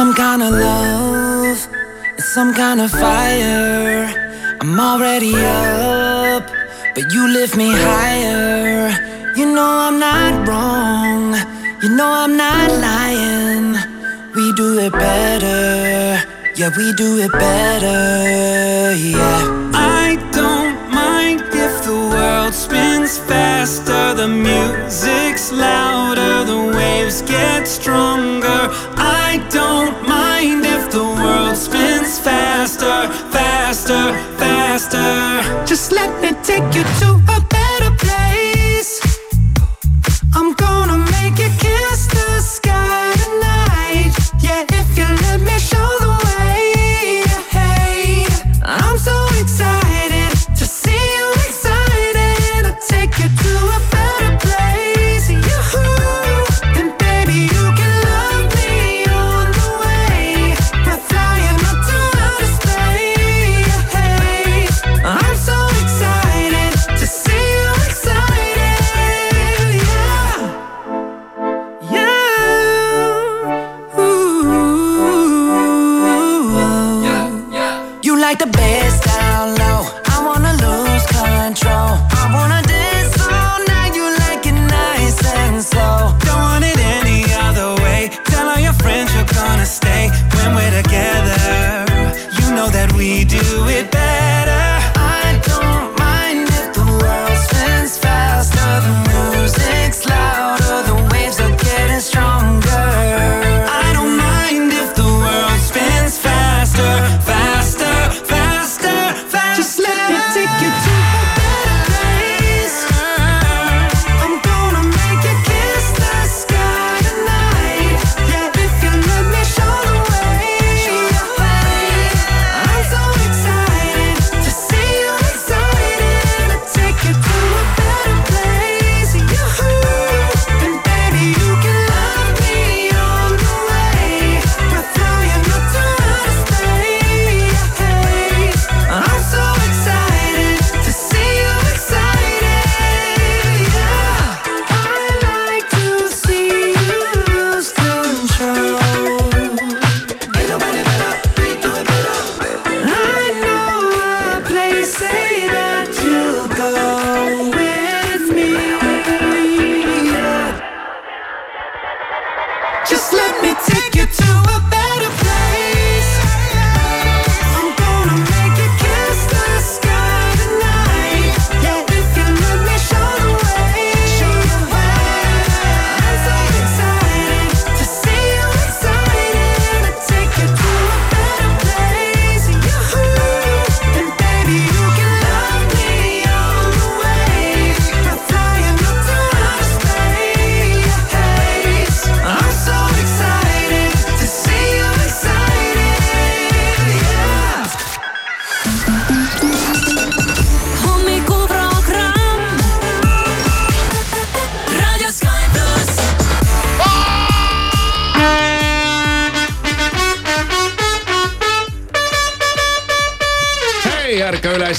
some kind of love, it's some kind of fire. I'm already up, but you lift me higher. You know I'm not wrong, you know I'm not lying. We do it better, yeah, we do it better, yeah. I don't mind if the world spins faster, the music's louder, the waves get stronger. I don't mind if the world spins faster, faster, faster. Just let me take you to bass down low. I wanna lose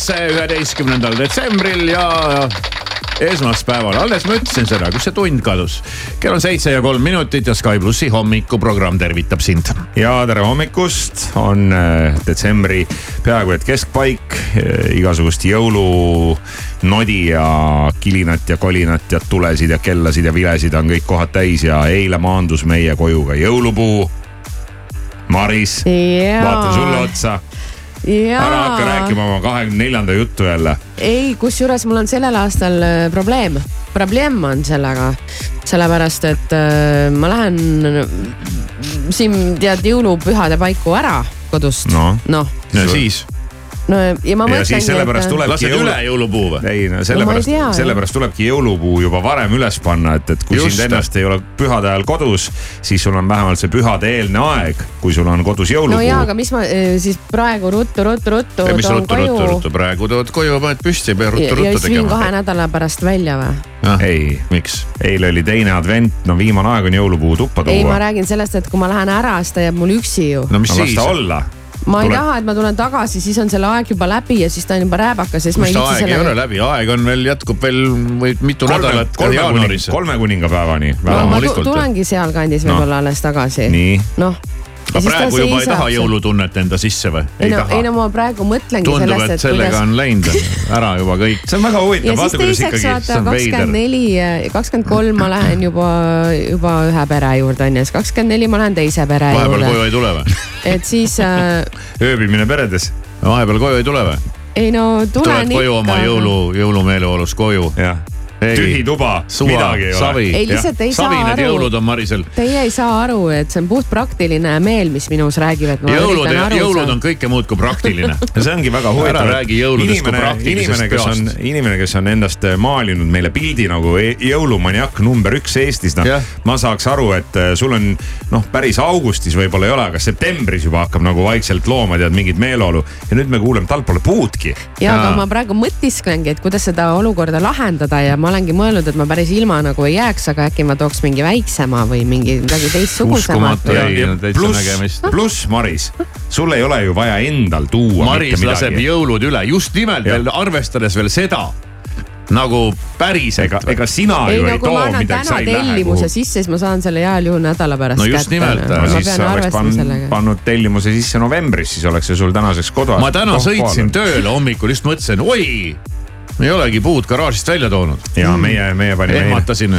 üles üheteistkümnendal detsembril ja esmaspäeval, alles ma ütlesin seda, kus see tund kadus. kell on seitse ja kolm minutit ja Sky plussi hommikuprogramm tervitab sind. ja tere hommikust, on äh, detsembri peaaegu et keskpaik, igasugust jõulunodi ja kilinat ja kolinat ja tulesid ja kellasid ja vilesid on kõik kohad täis ja eile maandus meie koju ka jõulupuu. Maris, vaatan sulle otsa, ära hakka rääkima oma kahekümne neljanda juttu jälle. ei, kusjuures mul on sellel aastal äh, probleem, probleem on sellega, sellepärast et äh, ma lähen siin tead jõulupühade paiku ära kodust. Noh, noh, no siis, no ja ma ja siis mõtlengi, sellepärast et. tulebki lased üle jõulupuu või? ei no No sellepärast tea,, sellepärast tulebki jõulupuu juba varem üles panna, et, et kui Just. sind ennast ei ole pühade ajal kodus, siis sul on vähemalt see pühade eelne aeg, kui sul on kodus jõulupuu no jaa, aga mis ma äh, siis praegu ruttu, ruttu, ruttu mis toon ruttu, ruttu, koju ruttu, praegu tood koju, paned püsti ja ei pea ja, ruttu, ja ruttu siis viin kahe tegema. nädala pärast välja või? ei, miks? eile oli teine advent, no viimane aeg on jõulupuu tuppa ei, ma tuua. räägin sellest, et kui ma lähen ära, siis ta jääb mul üksi ju. no mis no las siis ta? olla, ma ei Tule- taha, et ma tulen tagasi, siis on selle aeg juba läbi ja siis ta on juba rääbakas ja siis ma mis ei viitsi aeg ei ole läbi, aeg on veel, jätkub veel või mitu kolme, nädalat kolme kuninga, jaanuaris. kolme kuningapäevani. ma tu- loomulikult. tulengi sealkandis Noh. võib-olla alles tagasi. nii, noh. Aga praegu juba ei taha. jõulutunnet enda sisse või? ei no, ei no ma praegu mõtlengi tundub, sellest, et sellega kuidas on läinud ära juba kõik. see on väga ja huvitav, siis vaata kuidas teiseks ikkagi. vaata see on veider. kakskümmend neli, kakskümmend kolm ma lähen juba, juba ühe pere juurde on ju, siis kakskümmend neli ma lähen teise pere vahepeal koju juurde. ei tule või? et siis äh, ööbimine peredes, vahepeal koju ei tule või? ei no tulen tuled koju oma jõulu, jõulumeeleolus koju. jah. Tühi tuba, midagi ei, savi ole., ei lihtsalt ei saa savined aru jõulud on Marisel. Teie ei saa aru, et see on puhtpraktiline meel, mis minus räägib, et ma jõulud, üritan aru jõulud saada on. kõike muud kui praktiline. ja see ongi väga huvitav. Ära räägi jõuludest kui praktilisest inimene, kes on peost., inimene, kes on endast maalinud meile pildi nagu e- jõulumaniak number üks Eestis, noh Jah.. ma saaks aru, et äh, sul on noh, päris augustis võib-olla ei ole, aga septembris juba hakkab nagu vaikselt looma tead mingit meeleolu. ja nüüd me kuuleme, tal pole puudki. ja, aga Jaa. ma praegu mõtisklengi, et kuidas seda olukorda lahendada ja ma olengi mõelnud, et ma päris ilma nagu ei jääks, aga äkki ma tooks mingi väiksema või mingi midagi teistsugusemat ja no pluss pluss Maris, sul ei ole ju vaja endal tuua Maris laseb jõulud üle, just nimelt Jah. veel arvestades veel seda nagu päriselt ega, ega sina ei ju no ei too midagi, sa täna ei lähe tellimuse kuhugi. sisse, siis ma saan selle heal juhul nädala pärast No just nimelt, ma no siis pean sa oleks arvestama pannud, sellega. pannud tellimuse sisse novembris, siis oleks see sul tänaseks kodu. ma täna sõitsin tööle hommikul, just mõtlesin, oi, ei olegi puud garaažist välja toonud. ja meie, meie panime ehmatasin.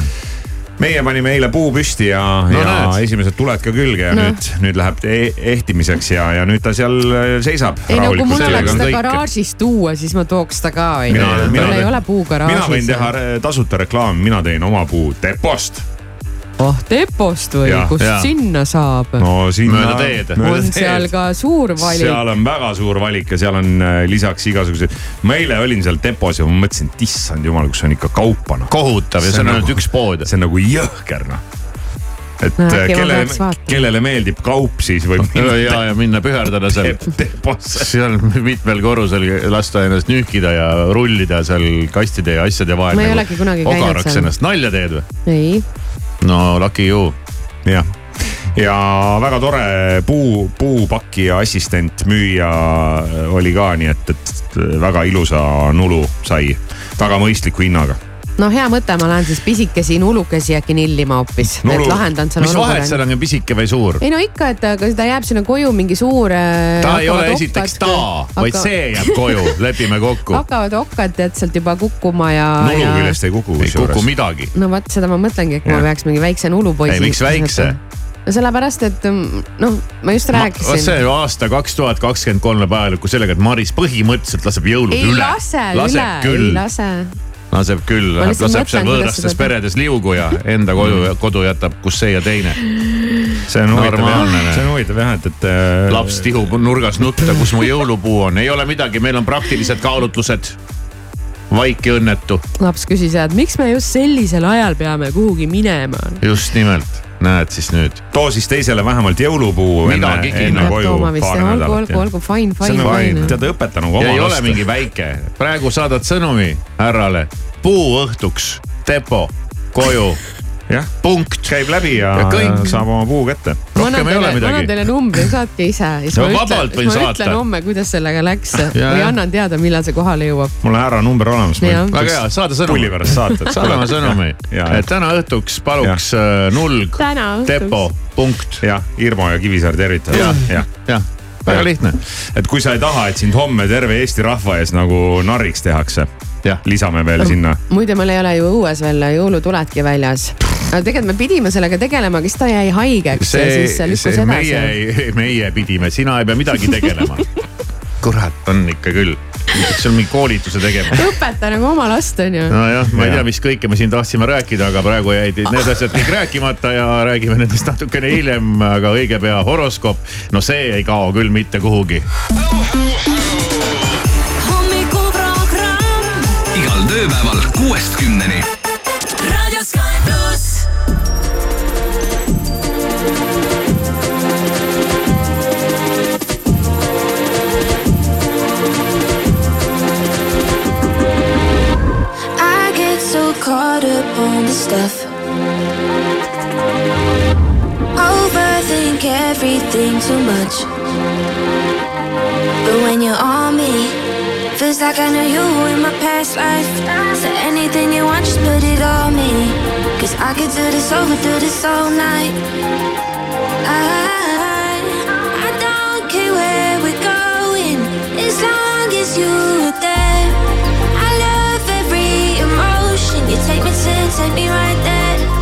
meie panime eile puu püsti ja No ja näed. esimesed tuled ka külge ja No. nüüd, nüüd läheb e ehtimiseks ja, ja nüüd ta seal äh, seisab. ei no kui mul oleks kõik. garaažis tuua, siis ma tooks ta ka onju. mina, mina mul ei ole puu mina garaažis. võin teha tasuta reklaami, mina teen oma puu depost. Oh depost või Jah,, kust jah. sinna saab? no sinna. Mööda teed. on seal ka suur valik. seal on väga suur valik ja seal on äh, lisaks igasugused, ma eile olin seal depos ja ma mõtlesin, et issand jumal, kus on ikka kaupa noh. kohutav ja see on nagu- ainult üks pood. see on nagu jõhker noh. et No äh, kellele kellele meeldib kaup, siis võib ja, ja minna püherdada seal seal mitmel korrusel lasta ennast nühkida ja rullida seal kastide ja asjade vahel. Ma ei olegi kunagi käinud ogaraks seal. ennast, nalja teed või? ei, no lucky you. jah, ja väga tore puu, puupakija assistent, müüja oli ka, nii et, et väga ilusa nulu sai, väga mõistliku hinnaga. No hea mõte, ma lähen siis pisikesi nulukesi äkki nillima hoopis, Nulu- et lahendan selle mis vahet seal olukorra. on, pisike või suur? ei no ikka, et aga ta jääb sinna koju mingi suur. ta ei ole esiteks ta, vaid see jääb koju, lepime kokku. hakkavad okkad tead sealt juba kukkuma ja. nulu küljest ei kuku ei kuku kusjuures. midagi. no vot, seda ma mõtlengi, et ma Jah. peaks mingi väikse nulupoisi. Ei, miks väikse? no sellepärast, et mm, noh, ma just vot rääkisin. see ju aasta kaks tuhat kakskümmend kolm läheb ajalukku sellega, et Maris põhimõtteliselt laseb jõulud ei üle. lase üle, ei küll, lase. Laseb küll, laseb seal võõrastes peredes liugu ja enda kodu, kodu jätab, kus see ja teine. see on huvitav Normaalne, jah, see on huvitav jah, et, et äh,. laps tihub nurgas nutta, kus mu jõulupuu on, ei ole midagi, meil on praktilised kaalutlused. vaiki õnnetu, laps küsis, et miks me just sellisel ajal peame kuhugi minema. just nimelt, näed siis nüüd. too siis teisele vähemalt jõulupuu enne, Midagigi olgu, olgu, olgu fine, see on fine, nagu fine. tead õpeta nagu oma ei ole last. mingi väike, praegu saadad sõnumi härrale, puu õhtuks, depo, koju, jah, punkt. käib läbi ja, Ja kõik. saab oma puu kätte. ma annan rohkem ei ole teile, ma annan teile numbri, saatke ise. siis No ma vabalt ütlen, võin ma saata. ütlen homme, kuidas sellega läks Ja, või ja. annan teada, millal see kohale jõuab. mul on härra number olemas. Väga hea, saada pulli sõnum. pärast saata. saada oma sõnumi, et täna õhtuks paluks äh, nulg, depo, punkt. jah, Irmo ja Kivisaar tervitavad Jah., jah. jah, väga lihtne. et kui sa ei taha, et sind homme terve Eesti rahva ees nagu narriks tehakse, jah, lisame veel sinna. muide, meil ei ole ju õues veel jõulutuledki väljas. aga tegelikult me pidime sellega tegelema, aga siis ta jäi haigeks ja see siis see, lükkus edasi. meie, meie pidime, sina ei pea midagi tegelema. kurat, on ikka küll, peaks seal mingi koolituse tegema. õpeta nagu oma last onju. nojah, ma ei Jah. tea, mis kõike me siin tahtsime rääkida, aga praegu jäid need asjad kõik rääkimata ja räägime nendest natukene hiljem, aga õige pea horoskoop. no see ei kao küll mitte kuhugi. Tööpäeval kuuest kümneni. Raadio Sky pluss. I get so caught up on the stuff. Overthink everything too much. Feels like I know you in my past life. So anything you want, just put it on me. Cause I could do this over, do this all night. I, I don't care where we're going, as long as you're there. I love every emotion. You take me to, take me right there.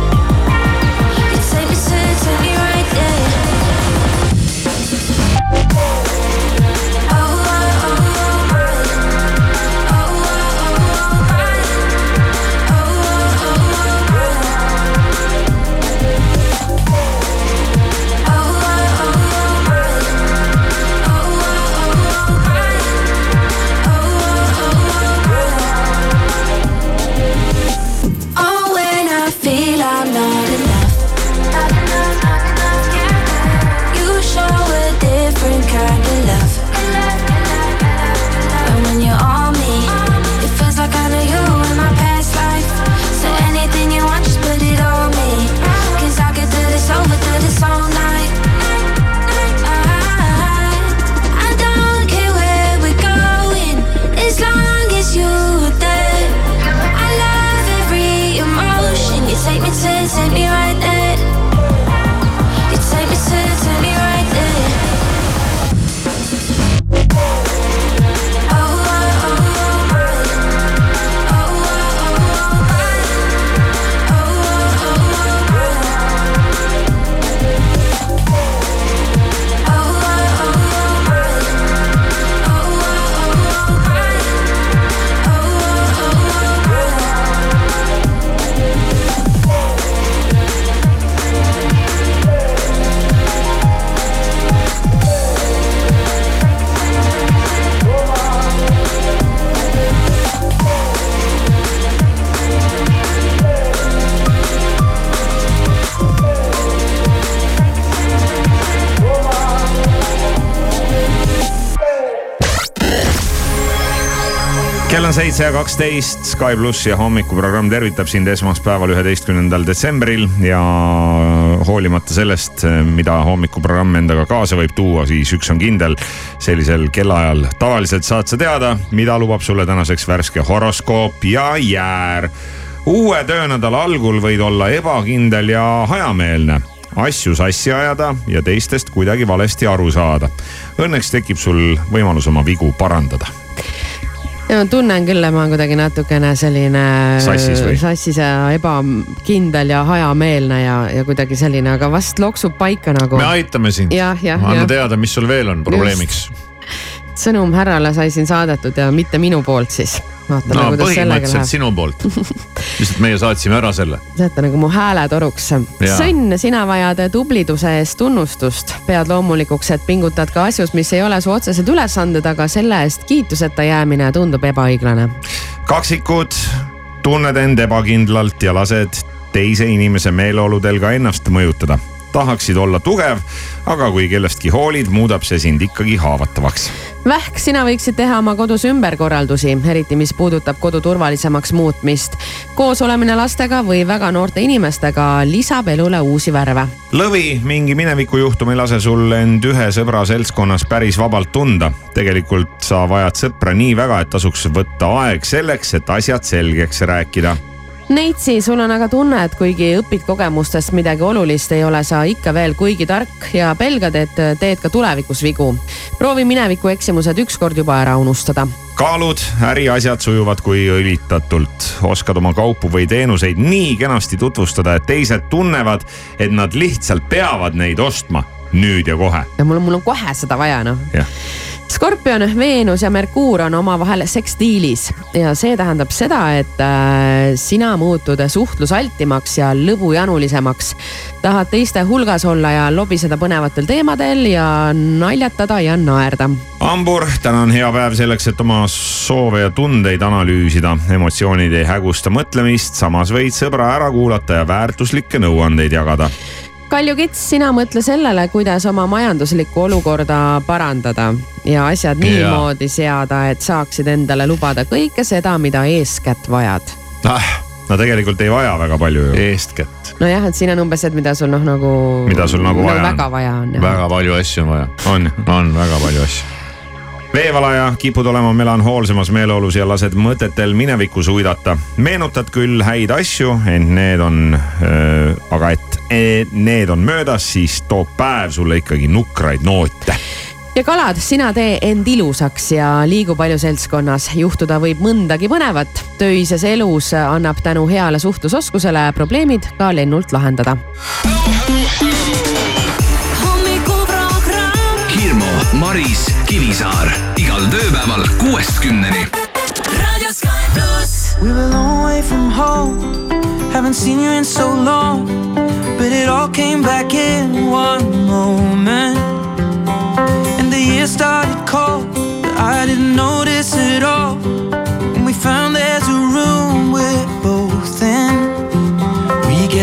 Seitse ja kaksteist, Sky pluss ja hommikuprogramm tervitab sind esmaspäeval, üheteistkümnendal detsembril ja hoolimata sellest, mida hommikuprogramm endaga kaasa võib tuua, siis üks on kindel. sellisel kellaajal tavaliselt saad sa teada, mida lubab sulle tänaseks värske horoskoop ja jäär. uue töönädala algul võid olla ebakindel ja hajameelne asju sassi ajada ja teistest kuidagi valesti aru saada. Õnneks tekib sul võimalus oma vigu parandada ja ma tunnen küll, et ma olen kuidagi natukene selline Sassis või? sassis ja ebakindel ja hajameelne ja, ja kuidagi selline, aga vast loksub paika nagu. me aitame sind. Anna jah. teada, mis sul veel on probleemiks. Sõnum härrale sai siin saadetud ja mitte minu poolt siis. vaatame no kuidas sellega läheb. sinu poolt. lihtsalt meie saatsime ära selle. saate nagu mu hääletoruks. Sõnn, sina vajad tubliduse eest tunnustust. pead loomulikuks, et pingutad ka asjus, mis ei ole su otsesed ülesanded, aga selle eest kiituseta jäämine tundub ebaõiglane. kaksikud, tunned end ebakindlalt ja lased teise inimese meeleoludel ka ennast mõjutada. Tahaksid olla tugev, aga kui kellestki hoolid, muudab see sind ikkagi haavatavaks. Vähk, sina võiksid teha oma kodus ümberkorraldusi, eriti mis puudutab kodu turvalisemaks muutmist. koos olemine lastega või väga noorte inimestega lisab elule uusi värve. lõvi, mingi minevikujuhtum ei lase sul end ühe sõbra seltskonnas päris vabalt tunda. tegelikult sa vajad sõpra nii väga, et tasuks võtta aeg selleks, et asjad selgeks rääkida Neitsi, sul on aga tunne, et kuigi õpid kogemustest midagi olulist, ei ole sa ikka veel kuigi tark ja pelgad, et teed ka tulevikus vigu. proovi mineviku eksimused ükskord juba ära unustada. kaalud, äriasjad sujuvad kui õlitatult. oskad oma kaupu või teenuseid nii kenasti tutvustada, et teised tunnevad, et nad lihtsalt peavad neid ostma nüüd ja kohe. ja mul on, mul on kohe seda vaja, noh. Skorpion, Veenus ja Merkuur on omavahel sekstiilis ja see tähendab seda, et äh, sina muutud suhtlusaltimaks ja lõbujanulisemaks. tahad teiste hulgas olla ja lobiseda põnevatel teemadel ja naljatada ja naerda. hambur, täna on hea päev selleks, et oma soove ja tundeid analüüsida. emotsioonid ei hägusta mõtlemist, samas võid sõbra ära kuulata ja väärtuslikke nõuandeid jagada. Kalju Kits, sina mõtle sellele, kuidas oma majanduslikku olukorda parandada ja asjad Jaa. niimoodi seada, et saaksid endale lubada kõike seda, mida eeskätt vajad. ah, no tegelikult ei vaja väga palju ju. eestkätt, nojah, et siin on umbes et mida sul noh, nagu. Mida sul nagu vaja on. väga vaja on. väga palju asju on vaja. on, on väga palju asju. Veevalaja, kipud olema melanhoolsemas meeleolus ja lased mõtetel minevikus uidata. meenutad küll häid asju, ent need on äh,, aga et e, need on möödas, siis toob päev sulle ikkagi nukraid noote ja kalad, sina tee end ilusaks ja liigu palju seltskonnas. juhtuda võib mõndagi põnevat. töises elus annab tänu heale suhtlusoskusele probleemid ka lennult lahendada. hommikuprogramm Hirmu, Maris, Kivisaar igal tööpäeval kuuest kümneni. We were a long way from home. Haven't seen you in so long. But it all came back in one moment. And the year started cold. But I didn't notice it all. And we found there's a room in.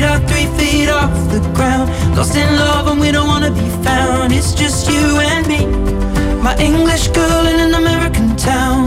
Feet are three feet off the ground. Lost in love, and we don't wanna be found. It's just you and me. My English girl in an American town.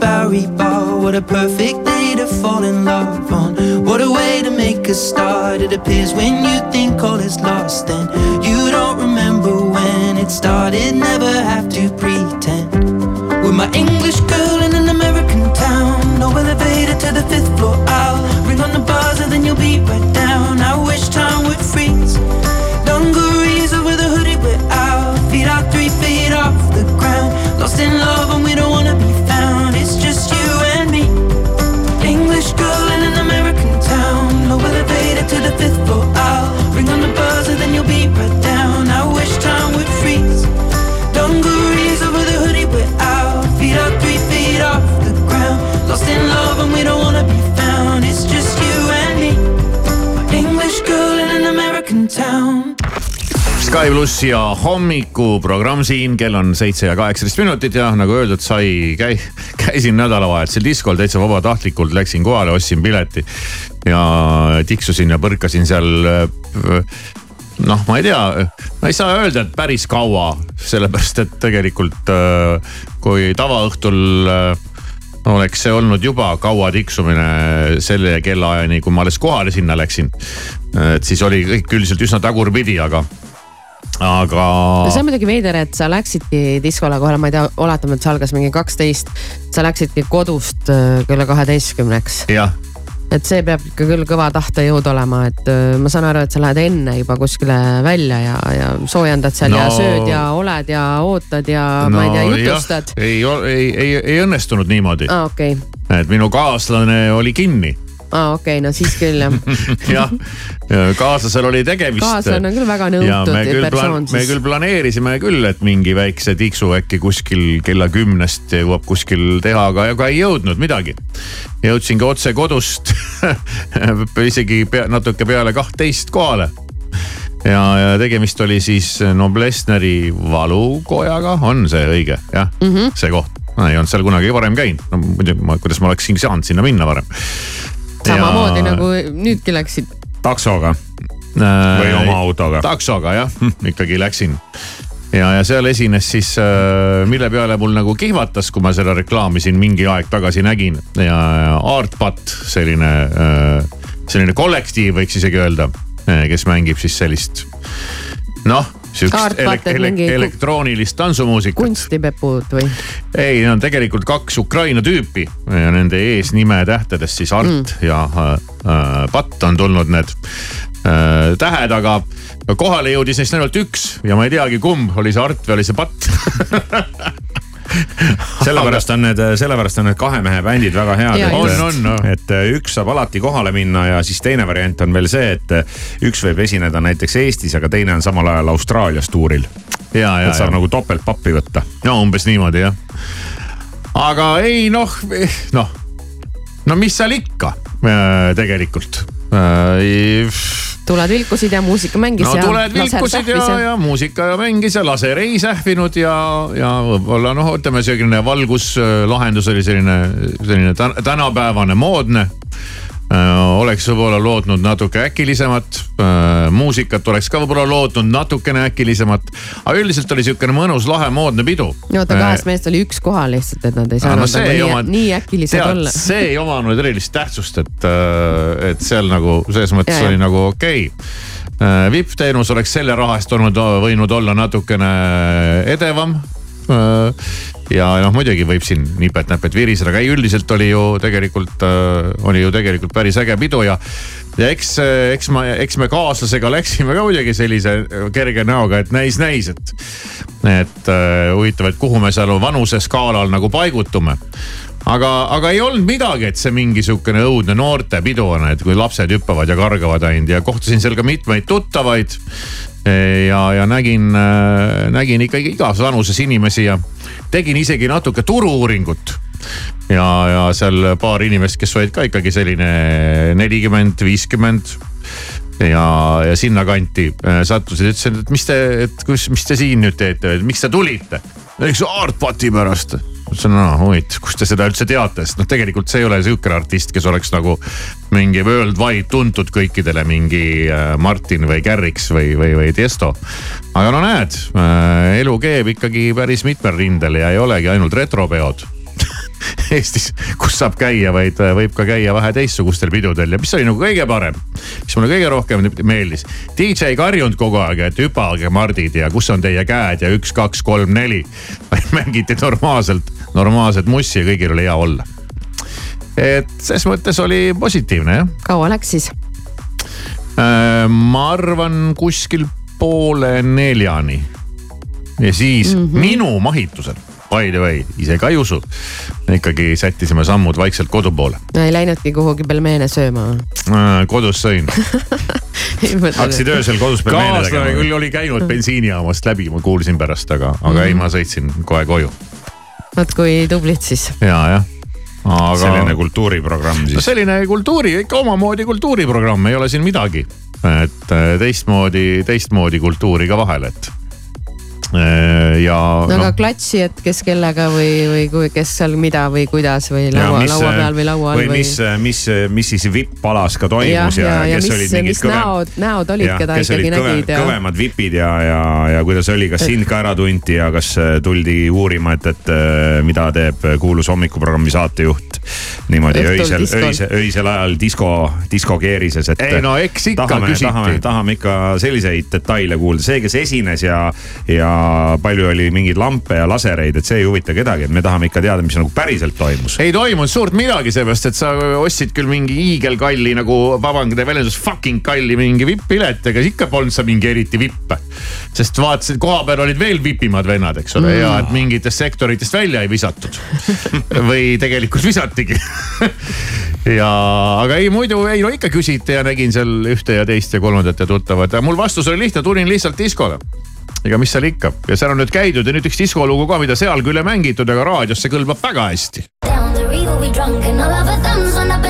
Bowery Bar. What a perfect day to fall in love on. What a way to make a start. It appears when you think all is lost, then you don't remember when it started. Never have to pretend. With my English girl in an American town. No elevator to the fifth floor. I'll ring on the buzzer, then you'll be right down. I wish time pluss ja hommikuprogramm siin, kell on seitse ja kaheksateist minutit ja nagu öeldud sai, käi-, käisin nädalavahetusel diskol täitsa vabatahtlikult, läksin kohale, ostsin pileti. ja tiksusin ja põrkasin seal noh, ma ei tea, ma ei saa öelda, et päris kaua, sellepärast et tegelikult kui tavaõhtul oleks see olnud juba kaua tiksumine selle kellaajani, kui ma alles kohale sinna läksin. et siis oli kõik üldiselt üsna tagurpidi, aga, aga see on muidugi veider, et sa läksidki diskole kohale, ma ei tea, oletame, et see algas mingi kaksteist. sa läksidki kodust äh, kella kaheteistkümneks, jah et see peab ikka küll kõva tahtejõud olema, et äh, ma saan aru, et sa lähed enne juba kuskile välja ja, ja soojendad seal no, ja sööd ja oled ja ootad ja no, ma ei tea, jutustad. Ah. ei, ei, ei, ei õnnestunud niimoodi, okei okay. et minu kaaslane oli kinni aa okei okay,, no siis küll jah. jah, kaaslasel oli tegemist. kaaslane on küll väga nõutud me persoon, me siis küll planeerisime küll, et mingi väikse tiksu äkki kuskil kella kümnest jõuab kuskil teha, aga, aga ei jõudnud midagi. jõudsingi otse kodust isegi pea, natuke peale kahtteist kohale. ja, ja tegemist oli siis Noblessneri valukojaga, on see õige, jah mm, -hmm. see koht. ma ei olnud seal kunagi varem käinud, no muidugi ma, kuidas ma oleksin saanud sinna minna varem. Samamoodi nagu nüüdki läksid. taksoga Äh, või oma autoga. taksoga jah, ikkagi läksin. ja, ja seal esines siis, mille peale mul nagu kihvatas, kui ma seda reklaami siin mingi aeg tagasi nägin ja Artbat, selline, selline kollektiiv, võiks isegi öelda, kes mängib siis sellist noh, sihukest elek elek elektroonilist tantsumuusikat. kunstipepud või? ei, need on tegelikult kaks Ukraina tüüpi ja nende eesnime tähtedest siis Art mm. ja äh, äh, Patt on tulnud need äh, tähed, aga kohale jõudis neist ainult üks ja ma ei teagi, kumb oli see Art või oli see Patt. sellepärast on need, sellepärast on need kahe mehe bändid väga head. On, on, no. et, äh, üks saab alati kohale minna ja siis teine variant on veel see, et üks võib esineda näiteks Eestis, aga teine on samal ajal Austraalias tuuril. ja, ja et, saab ja nagu topeltpappi võtta. no umbes niimoodi jah. aga ei noh, noh, no mis seal ikka äh, tegelikult äh,. Tuled vilkusid ja muusika mängis no ja tuled vilkusid ja, ja muusika ja mängis ja laser ei sähvinud ja, ja võib-olla noh, ütleme selline valguslahendus oli selline, selline tän- tänapäevane moodne. Oleks võib-olla lootnud natuke äkilisemat, muusikat oleks ka võib-olla lootnud natukene äkilisemat, aga üldiselt oli sihukene mõnus, lahe, moodne pidu. oota, kahest mehest oli üks kohal lihtsalt, et nad ei no saanud see nagu nii, oma- nii äkilised tead, olla. see ei omanud erilist tähtsust, et, et seal nagu selles mõttes Ja, ja. oli nagu okei okay.. vipp-teenus oleks selle raha eest olnud, võinud olla natukene edevam. Ja noh, muidugi võib siin nipet-näpet viriseda, aga ei, üldiselt oli ju tegelikult, oli ju tegelikult päris äge pidu ja ja eks, eks ma, eks me kaaslasega läksime ka muidugi sellise kerge näoga, et näis-näis, et, et äh, huvitav, et kuhu me seal vanuseskaalal nagu paigutume aga, aga ei olnud midagi, et see mingi sihukene õudne noortepidu on, et kui lapsed hüppavad ja kargavad ainult ja kohtasin seal ka mitmeid tuttavaid. ja, ja nägin, nägin ikkagi igas vanuses inimesi ja tegin isegi natuke turu-uuringut ja, ja seal paar inimest, kes olid ka ikkagi selline nelikümmend, viiskümmend ja, ja sinnakanti äh, sattusid, ütlesin, et mis te, et kus, mis te siin nüüd teete, et miks te tulite? eks Artbati pärast. ütlesin, no huvitav, kust te seda üldse teate, sest noh, tegelikult see ei ole sihukene artist, kes oleks nagu mingi worldwide tuntud kõikidele, mingi äh, Martin või Garrix või, või, või Tiesto. aga no näed, elu keeb ikkagi päris mitmel rindel ja ei olegi ainult retropeod Eestis, kus saab käia, vaid äh, võib ka käia vähe teistsugustel pidudel ja mis oli nagu kõige parem, mis mulle kõige rohkem meeldis. DJ ei karjunud kogu aeg, et hüpage Mardid ja kus on teie käed ja üks, kaks, kolm, neli. mängiti normaalselt, normaalset mussi ja kõigil oli hea olla. et ses mõttes oli positiivne jah. kaua läks siis? ma arvan kuskil poole neljani. ja siis mm -hmm. minu mahitusel, by the way, ise ka ei usu, ikkagi sättisime sammud vaikselt kodu poole. ei läinudki kuhugi pelmeene sööma? kodus sõin. hakkasid öösel kodus peal meele kaaslane tegema küll. oli käinud bensiinijaamast läbi, ma kuulsin pärast, aga, aga ei, ma sõitsin kohe koju vot kui tublid siis. ja, jah. aga selline kultuuriprogramm no siis. selline kultuuri, ikka omamoodi kultuuriprogramm, ei ole siin midagi. et äh, teistmoodi, teistmoodi kultuuri ka vahel, et. Ja no aga noh, klatši, et kes kellega või, või kui- kes seal mida või kuidas või laua, laua peal või laua all või mis, mis, mis siis VIP-alas ka toimus ja, ja, ja kes mis olid, mingid mis näod, näod olid, keda ikkagi nägid ja. kõvemad vipid ja, ja, ja kuidas oli, kas sind ka ära tunti ja kas äh, tuldi uurima, et, et äh, mida teeb kuulus hommikuprogrammi saatejuht niimoodi Õhtul öisel, öisel, öisel ajal disko, diskokeerises, et. Ei no eks ikka tahame, küsiti. tahame, tahame ikka selliseid detaile kuulda, see, kes esines ja, ja palju oli mingeid lampe ja lasereid, et see ei huvita kedagi, et me tahame ikka teada, mis nagu päriselt toimus. ei toimunud suurt midagi, seepärast et sa ostsid küll mingi hiigelkalli nagu, vabandage väljendus, fucking kalli mingi vipp-pilet, ega ikka polnud sa mingi eriti vipp. sest vaatasid, koha peal olid veel vipimad vennad, eks ole mm., ja et mingitest sektoritest välja ei visatud. või tegelikult visatigi. ja, aga ei muidu ei no ikka küsiti ja nägin seal ühte ja teist ja kolmandat ja tuttavat ja mul vastus oli lihtne, tulin lihtsalt diskole ega mis seal ikka. Ja seal on nüüd käidud ja nüüd üks diskolugu ka, mida seal küll ei mängitud, aga raadiosse kõlbab väga hästi. Down the river we drunk and all of our thumbs went up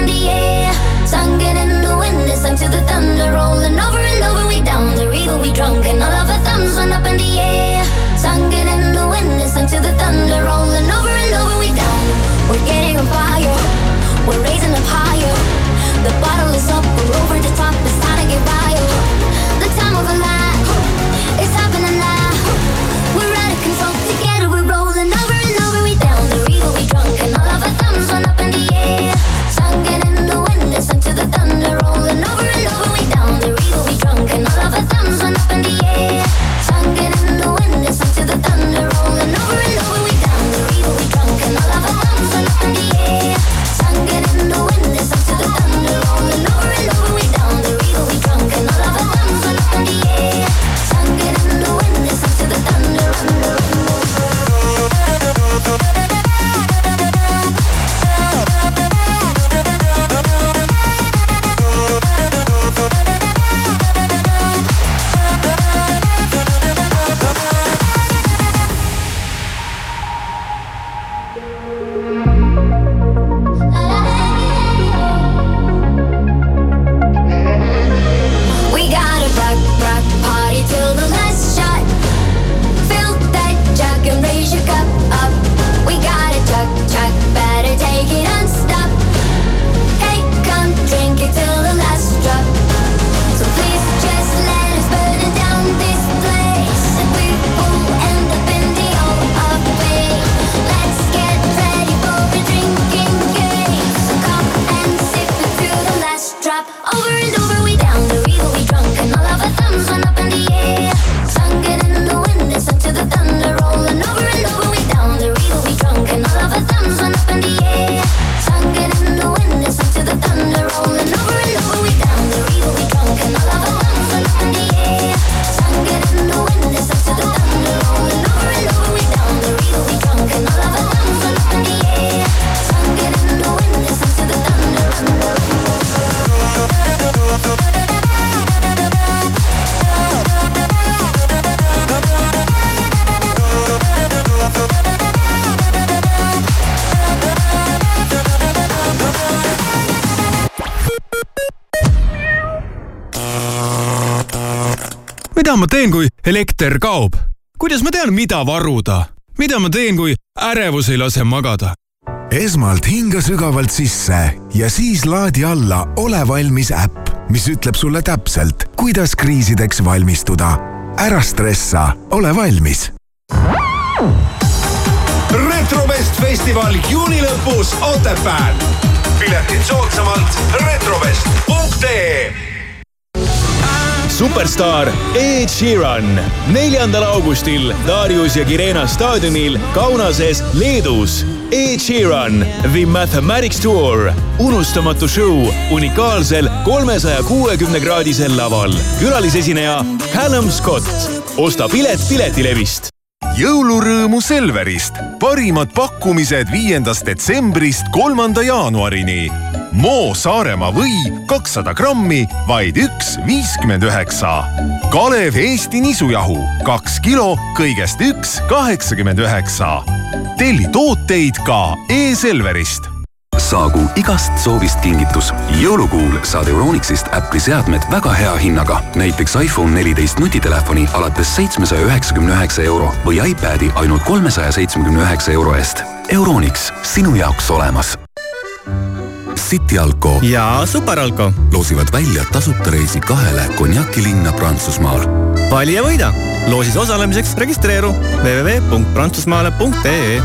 elekter kaob? kuidas ma tean, mida varuda? mida ma teen, kui ärevus ei lase magada? esmalt hinga sügavalt sisse ja siis laadi alla Ole valmis äpp, mis ütleb sulle täpselt, kuidas kriisideks valmistuda. ära stressa, ole valmis. retrovest festival juuni lõpus Otepääl. piletid soodsamalt retrovest.ee superstaar Ed Sheeran neljandal augustil Darius ja Kirena staadionil Kaunases, Leedus. Ed Sheeran, The Mathematics Tour, unustamatu show unikaalsel kolmesaja kuuekümne kraadisel laval. külalisesineja Callum Scott. osta pilet Piletilevist jõulurõõmu Selverist. parimad pakkumised viiendast detsembrist kolmanda jaanuarini. Moo Saaremaa või kakssada grammi, vaid üks viiskümmend üheksa. Kalev Eesti nisujahu kaks kilo, kõigest üks kaheksakümmend üheksa. telli tooteid ka e-Selverist saagu igast soovist kingitus. jõulukuul saad Euronixist Apple'i seadmed väga hea hinnaga. näiteks iPhone neliteist nutitelefoni alates seitsmesaja üheksakümne üheksa euro või iPad'i ainult kolmesaja seitsmekümne üheksa euro eest. Euronix, sinu jaoks olemas. City Alko ja Superalko loosivad välja tasuta reisi kahele konjakilinna Prantsusmaal. vali ja võida. loosis osalemiseks registreeru www.prantsusmaale.ee.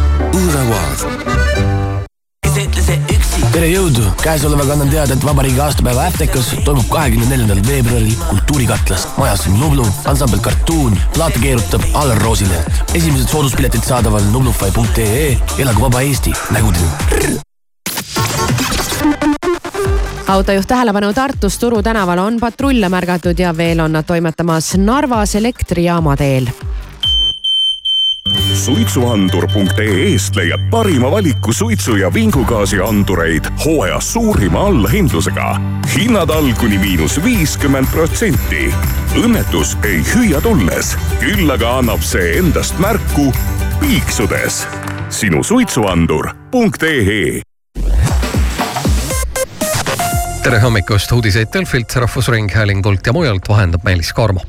tere jõudu, käesolevaga annan teada, et vabariigi aastapäeva Äftekas toimub kahekümne neljandal veebruaril Kultuurikatlas. majas on Nublu, ansambel Cartoon, plaate keerutab Alar Roosile. esimesed sooduspiletid saadaval nublufai.ee, elagu vaba Eesti, nägudeni. Autojuht tähelepanu Tartus Turu tänaval on patrulle märgatud ja veel on nad toimetamas Narvas elektrijaama teel suitsuandur.ee-st leiad parima valiku suitsu ja vingugaasiandureid hooajas suurima allahindlusega. hinnad all kuni miinus viiskümmend protsenti. õnnetus ei hüüa tulles, küll aga annab see endast märku piiksudes. sinu suitsuandur.ee tere hommikust, uudiseid Delfilt, Rahvusringhäälingult ja mujalt vahendab Meelis Karmo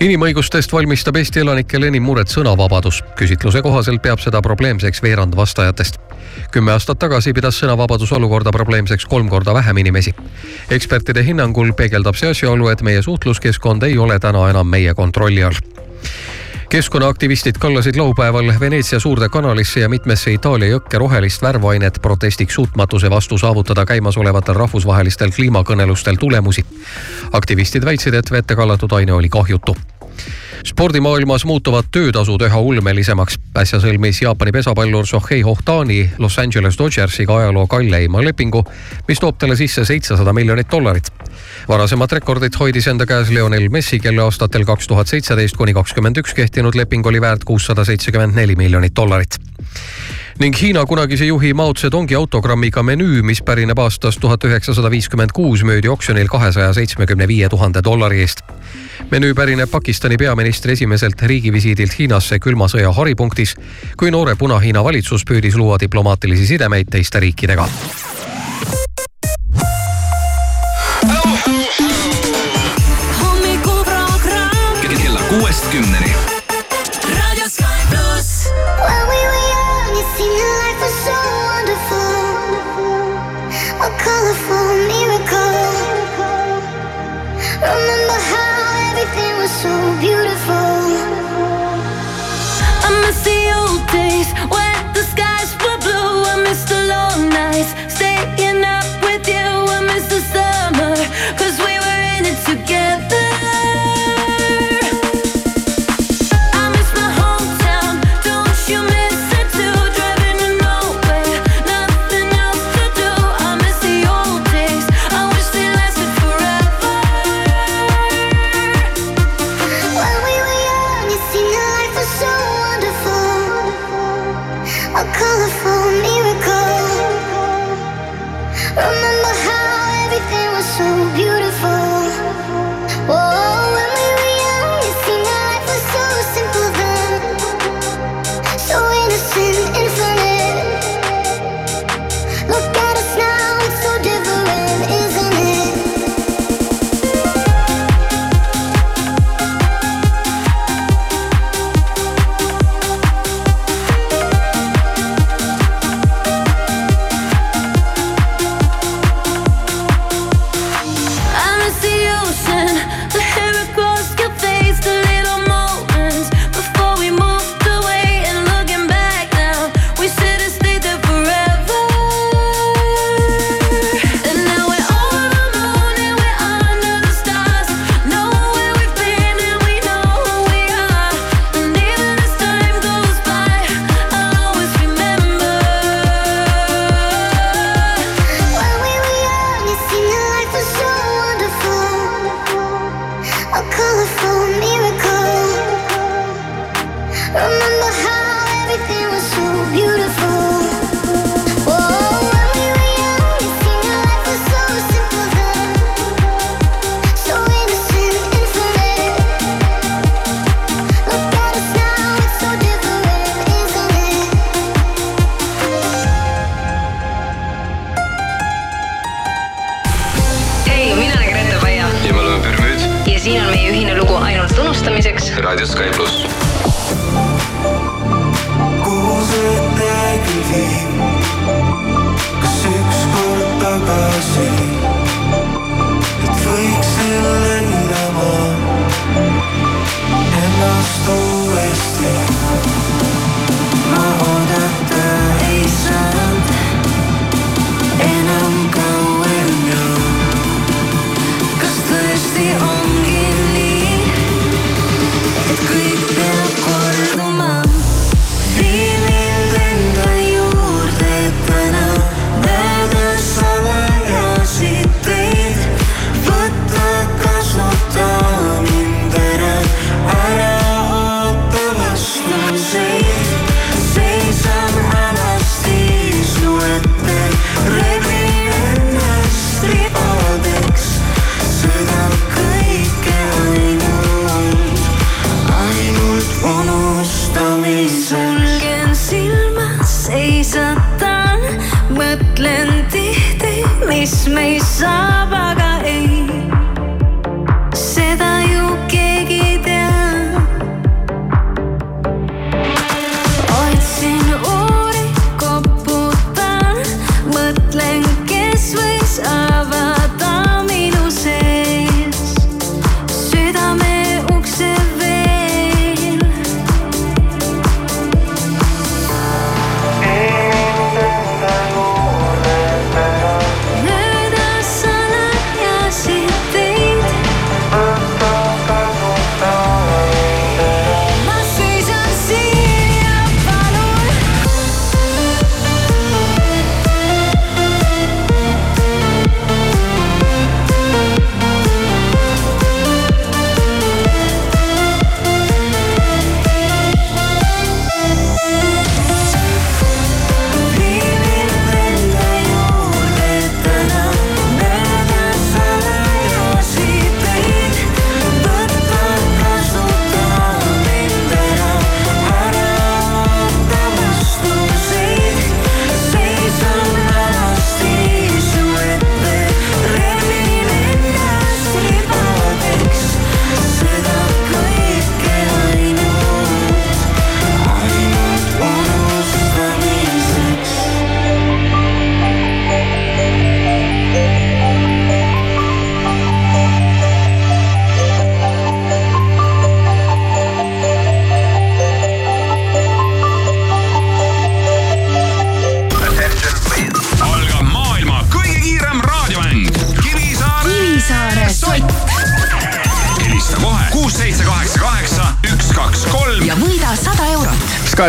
inimõigustest valmistab Eesti elanikele enim muret sõnavabadus. küsitluse kohaselt peab seda probleemseks veerand vastajatest. kümme aastat tagasi pidas sõnavabaduse olukorda probleemseks kolm korda vähem inimesi. ekspertide hinnangul peegeldab see asjaolu, et meie suhtluskeskkond ei ole täna enam meie kontrolli all keskkonnaaktivistid kallasid laupäeval Veneetsia suurde kanalisse ja mitmesse Itaalia jõkke rohelist värvainet protestiks suutmatuse vastu saavutada käimasolevatel rahvusvahelistel kliimakõnelustel tulemusi. aktivistid väitsid, et vette kallatud aine oli kahjutu spordimaailmas muutuvad töötasud üha ulmelisemaks. äsja sõlmis Jaapani pesapallur Shohei Ohtani Los Angeles Dodgersiga ajaloo kalleima lepingu, mis toob talle sisse seitsesada miljonit dollarit. varasemat rekordit hoidis enda käes Lionel Messi, kelle aastatel kaks tuhat seitseteist kuni kakskümmend üks kehtinud leping oli väärt kuussada seitsekümmend neli miljonit dollarit ning Hiina kunagise juhi Mao Zedongi autogrammiga menüü, mis pärineb aastast tuhat üheksasada viiskümmend kuus, müüdi oksjonil kahesaja seitsmekümne viie tuhande dollari eest. menüü pärineb Pakistani peaministri esimeselt riigivisiidilt Hiinasse külma sõja haripunktis, kui noore Puna-Hiina valitsus püüdis luua diplomaatilisi sidemeid teiste riikidega days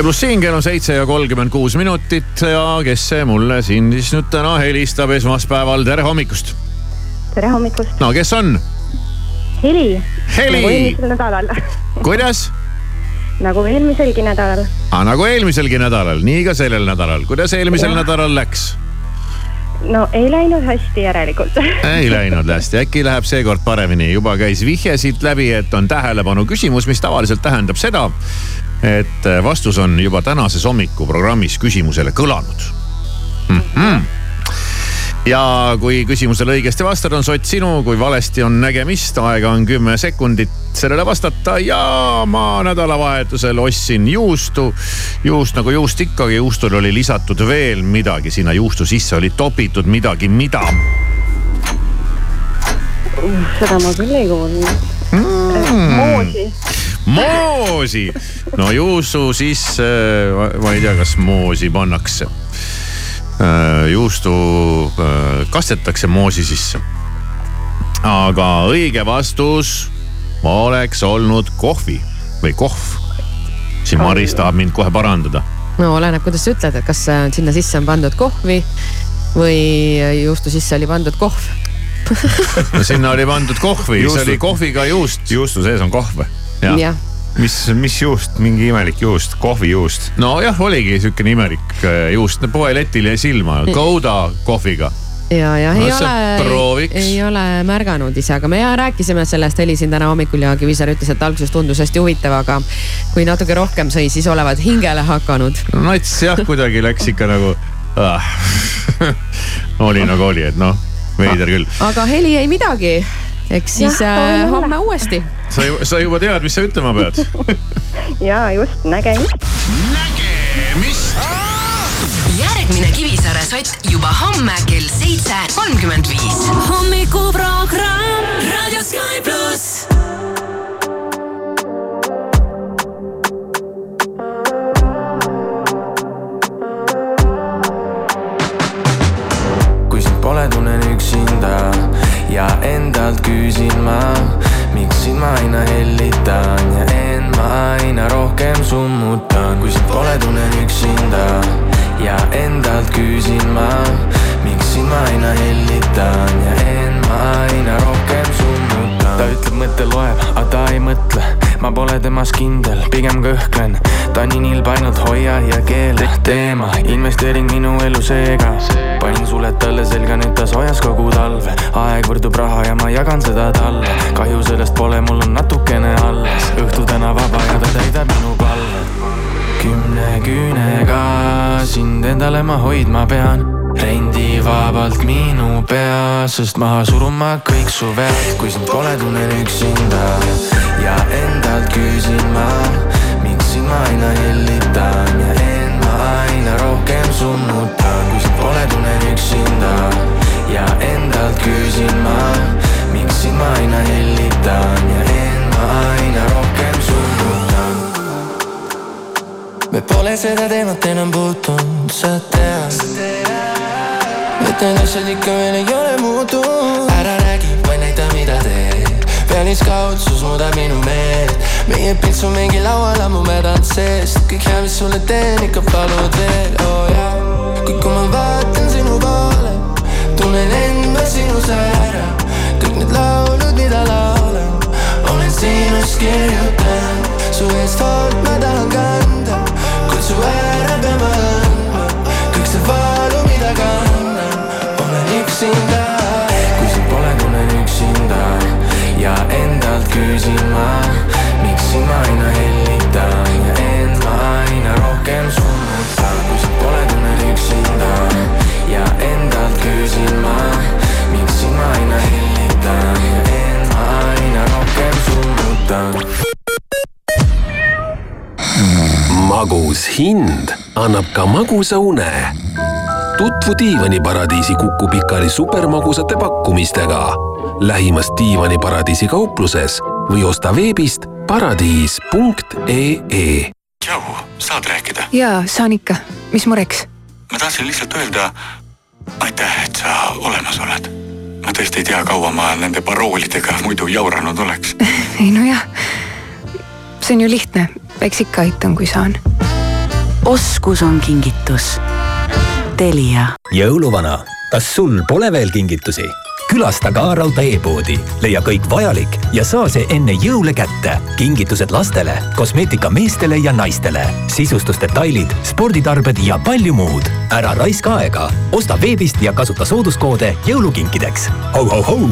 pluss siin kell on seitse ja kolmkümmend kuus minutit ja kes see mulle siin siis nüüd täna helistab esmaspäeval, tere hommikust. tere hommikust. no kes on? Heli. Heli. nagu eelmisel nädalal. kuidas? nagu eelmiselgi nädalal. Ah, nagu eelmiselgi nädalal, nii ka sellel nädalal, kuidas eelmisel Jah. nädalal läks? no ei läinud hästi järelikult ei läinud hästi, äkki läheb seekord paremini, juba käis vihje siit läbi, et on tähelepanu küsimus, mis tavaliselt tähendab seda, et vastus on juba tänases hommikuprogrammis küsimusele kõlanud mm. -hmm. ja kui küsimusele õigesti vastad, on sott sinu, kui valesti on nägemist, aega on kümme sekundit sellele vastata ja ma nädalavahetusel ostsin juustu. juust nagu juust ikkagi, juustule oli lisatud veel midagi, sinna juustu sisse oli topitud midagi, mida seda ma küll ei kuulnud mm. moosi. moosi, no juustu sisse, ma ei tea, kas moosi pannakse. juustu äh, kastetakse moosi sisse. aga õige vastus oleks olnud kohvi või kohv. siin Maris tahab mind kohe parandada. no oleneb, kuidas sa ütled, et kas äh, sinna sisse on pandud kohvi või juustu sisse oli pandud kohv no sinna oli pandud kohvi, see oli kohviga juust. juustu sees on kohv jah. Mis, mis juust, mingi imelik juust, kohvijuust? nojah, oligi siukene imelik äh, juust, poeletil jäi silma, Gouda kohviga. Ja, ja No ei ole, prooviks. ei ole märganud ise, aga me ja rääkisime sellest, helisin täna hommikul ja Kivisäär ütles, et alguses tundus hästi huvitav, aga kui natuke rohkem sõi, siis olevat hingele hakanud. no nats jah, kuidagi läks ikka nagu ah. oli nagu oli, et noh, veider küll. aga heli ei midagi, eks siis Jah, äh, homme homme uuesti. sa ju, sa juba tead, mis sa ütlema pead. ja just, nägemist. järgmine Kivisaare sott juba homme kell seitse kolmkümmend viis. hommikuprogramm Raadio Sky kõhklen. ta nii nilb ainult hoia ja keele teema, investeering minu elu seega. panin suled talle selga, nüüd ta soojas kogu talve. aeg võrdub raha ja ma jagan seda talle. kahju sellest pole, mul on natukene alles. õhtu täna vaba ja ta täidab minu palve. kümne küünega sind endale ma hoidma pean rendivabalt minu pea, sest maha surun ma kõik su vead, kui sind pole, tunnen üksinda ja endalt küsin ma, ma aina hellitan ja end ma aina rohkem summutan, kui sind pole, tunnen üksinda ja endalt küsin ma, miks sind ma aina hellitan ja end ma aina rohkem summutan. me pole seda teemat enam puutunud, sa tead. et need asjad ikka veel ei ole muutunud. ära räägi, vaid näita, mida teed. pealiskaudsus muudab minu meelt. Meie pilts on mingi laual ammu mädanud seest. kõik hea, mis sulle teen, ikka palud veel, oo oh, jaa. kuid kui ma vaatan sinu poole, tunnen enda sinus ära. kõik need laulud, mida laulan, olen sinust kirjutanud. su eest hoolt ma tahan kanda, kutsu ära peama andma. Ma aina hellitan ja end ma aina rohkem summutan. kui sind pole, tunnen üksinda ja endalt küsin ma, miks sind ma aina hellitan ja end ma aina rohkem summutan. magus hind annab ka magusa une. tutvu diivaniparadiisi Kuku Pikali supermagusate pakkumistega lähimas diivaniparadiisi kaupluses või osta veebist paradiis.ee. tšau, saad rääkida? jaa, saan ikka. mis mureks? ma tahtsin lihtsalt öelda aitäh, et sa olemas oled. ma tõesti ei tea, kaua ma nende paroolidega muidu jauranud oleks. ei nojah, see on ju lihtne, eks ikka aitan, kui saan. oskus on kingitus. Telia jõuluvana, kas sul pole veel kingitusi? Külasta ka Raudtee e-poodi, leia kõik vajalik ja saa see enne jõule kätte. kingitused lastele, kosmeetika meestele ja naistele, sisustusdetailid, sporditarbed ja palju muud. ära raiska aega, osta veebist ja kasuta sooduskoode jõulukinkideks ho,. Ho-ho-hou,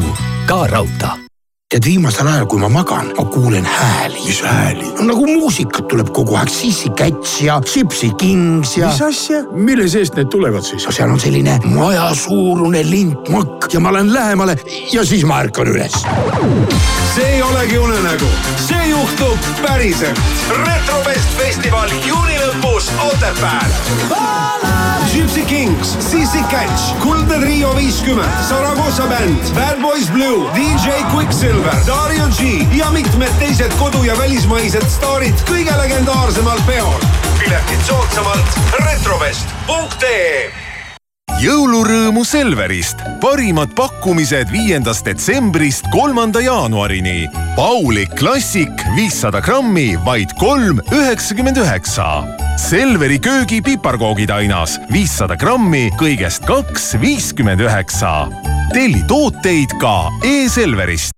ka Raudtee tead, viimasel ajal, kui ma magan, ma kuulen hääli. mis hääli? no nagu muusikat tuleb kogu aeg, Sissi Käts ja Gypsy Kings ja. mis asja, mille seest need tulevad siis no? seal on selline majasuurune lintmakk ja ma lähen lähemale ja siis ma ärkan üles. see ei olegi unenägu, see juhtub päriselt. retrofest festival juuni lõpus Otepääl. Gypsy Kings, Sissi Catch, Kuldne Trio viiskümmend, Saragossa bänd, Bad Boys Blue, DJ Quicksilver, Dario G ja mitmed teised kodu- ja välismaised staarid kõige legendaarsemal peol. piletid soodsamalt retrovest.ee jõulurõõmu Selverist, parimad pakkumised viiendast detsembrist kolmanda jaanuarini. Pauli klassik viissada grammi, vaid kolm üheksakümmend üheksa. Selveri köögi piparkoogitainas viissada grammi, kõigest kaks viiskümmend üheksa. telli tooteid ka e-Selverist.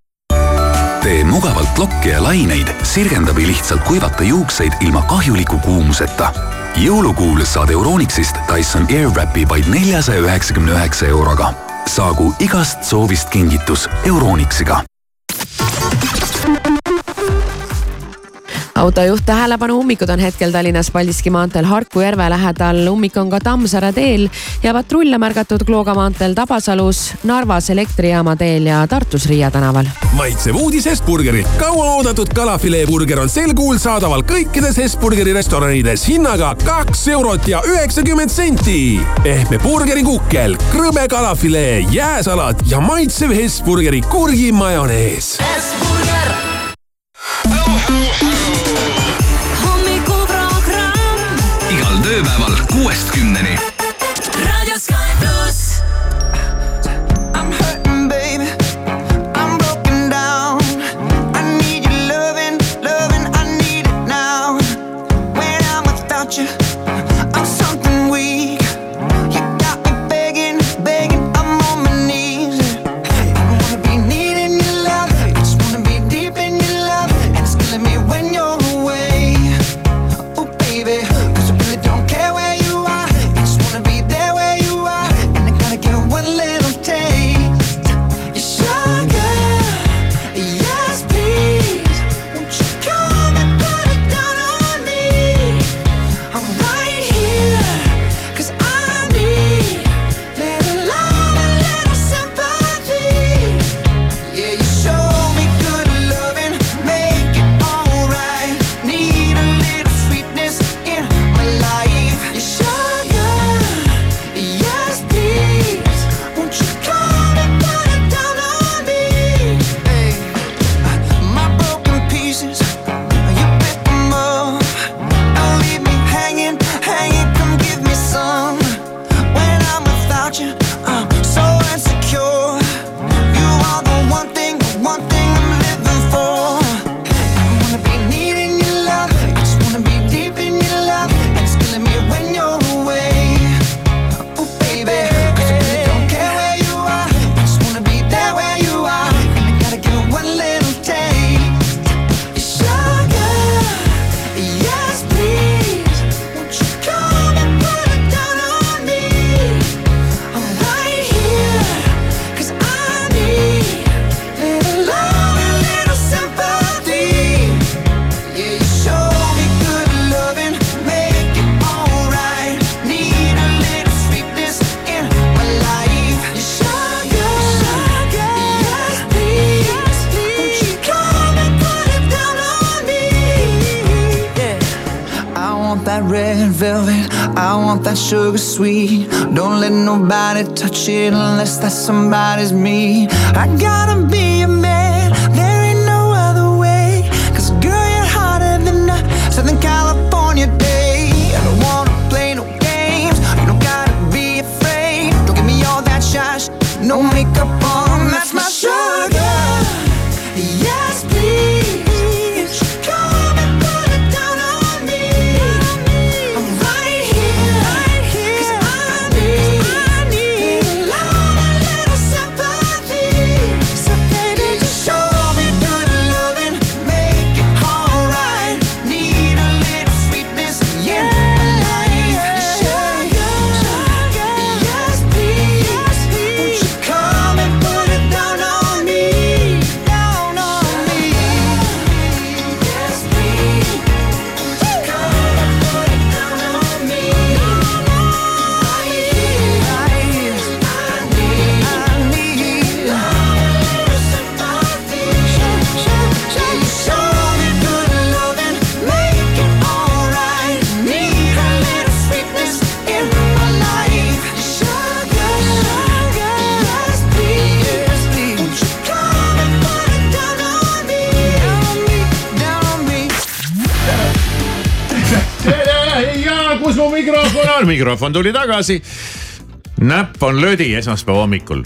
tee mugavalt lokke ja laineid, sirgenda või lihtsalt kuivata juukseid ilma kahjuliku kuumuseta. jõulukuul saad Euronixist Dyson Airwrapi vaid neljasaja üheksakümne üheksa euroga. saagu igast soovist kingitus Euronixiga autojuht tähelepanu, ummikud on hetkel Tallinnas Paldiski maanteel Harku järve lähedal, ummik on ka Tammsaare teel ja patrulle märgatud Klooga maanteel Tabasalus, Narvas Elektrijaama teel ja Tartus Riia tänaval. maitsev uudis Hesburgerit. kauaoodatud kalafileeburger on sel kuul saadaval kõikides Hesburgeri restoranides hinnaga kaks eurot ja üheksakümmend senti. pehme burgerikukkel, krõbe kalafilee, jääsalat ja maitsev Hesburgeri kurgimajonees. Hommikuprogramm igal tööpäeval kuuest kümneni. Mikrofon on, tuli tagasi. näpp on lödi esmaspäeva hommikul.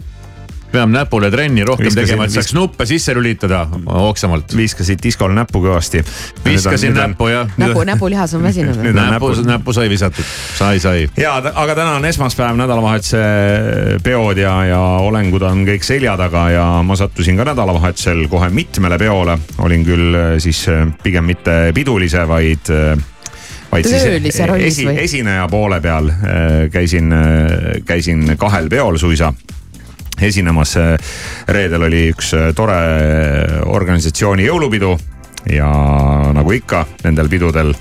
peab näpule trenni rohkem Viskasin- tegema, et saaks vis- nuppe sisse lülitada hoogsamalt. viskasid diskol näppu kõvasti. viskasin näppu jah. näpu, näpulihas on väsinud. On näpu, näpud. näppu sai visatud, sai, sai. ja, aga täna on esmaspäev, nädalavahetuse peod ja, ja olengud on kõik selja taga ja ma sattusin ka nädalavahetusel kohe mitmele peole. olin küll äh, siis äh, pigem mitte pidulise, vaid äh, vaid Töölise rollis või? esineja poole peal äh, käisin, käisin kahel peol suisa esinemas. reedel oli üks tore organisatsiooni jõulupidu ja nagu ikka nendel pidudel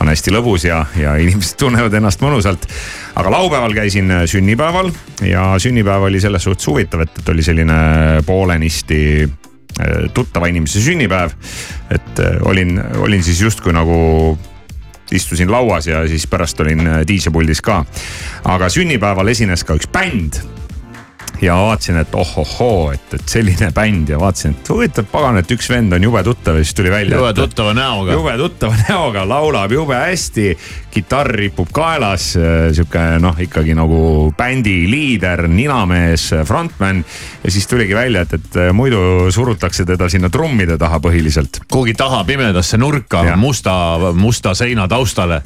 on hästi lõbus ja, ja inimesed tunnevad ennast mõnusalt. aga laupäeval käisin sünnipäeval ja sünnipäev oli selles suhtes huvitav, et, et oli selline poolenisti tuttava inimese sünnipäev. et olin, olin siis justkui nagu istusin lauas ja siis pärast olin äh, DJ-puldis ka. aga sünnipäeval esines ka üks bänd ja vaatasin, et ohohoo, et, et selline bänd ja vaatasin, et huvitav pagan, et üks vend on jube tuttav ja siis tuli välja. jube tuttava näoga. jube tuttava näoga, laulab jube hästi, kitarr ripub kaelas, sihuke noh, ikkagi nagu bändi liider, ninamees, frontman. ja siis tuligi välja, et, et muidu surutakse teda sinna trummide taha põhiliselt. kuhugi taha pimedasse nurka, musta, musta seina taustale.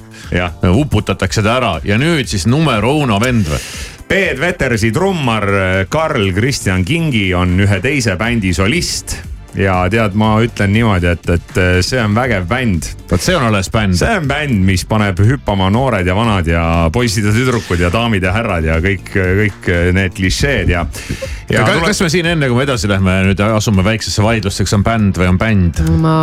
uputatakse ta ära ja nüüd siis numero uno vend või? Peet Vetersi trummar Karl Kristjan Kingi on ühe teise bändi solist ja tead, ma ütlen niimoodi, et, et see on vägev bänd. vot see on alles bänd. see on bänd, mis paneb hüppama noored ja vanad ja poisid ja tüdrukud ja daamid ja härrad ja kõik, kõik need klišeed ja. ja kas, kas me siin enne, kui me edasi lähme, nüüd asume väiksesse vaidlusse, kas on bänd või on bänd? ma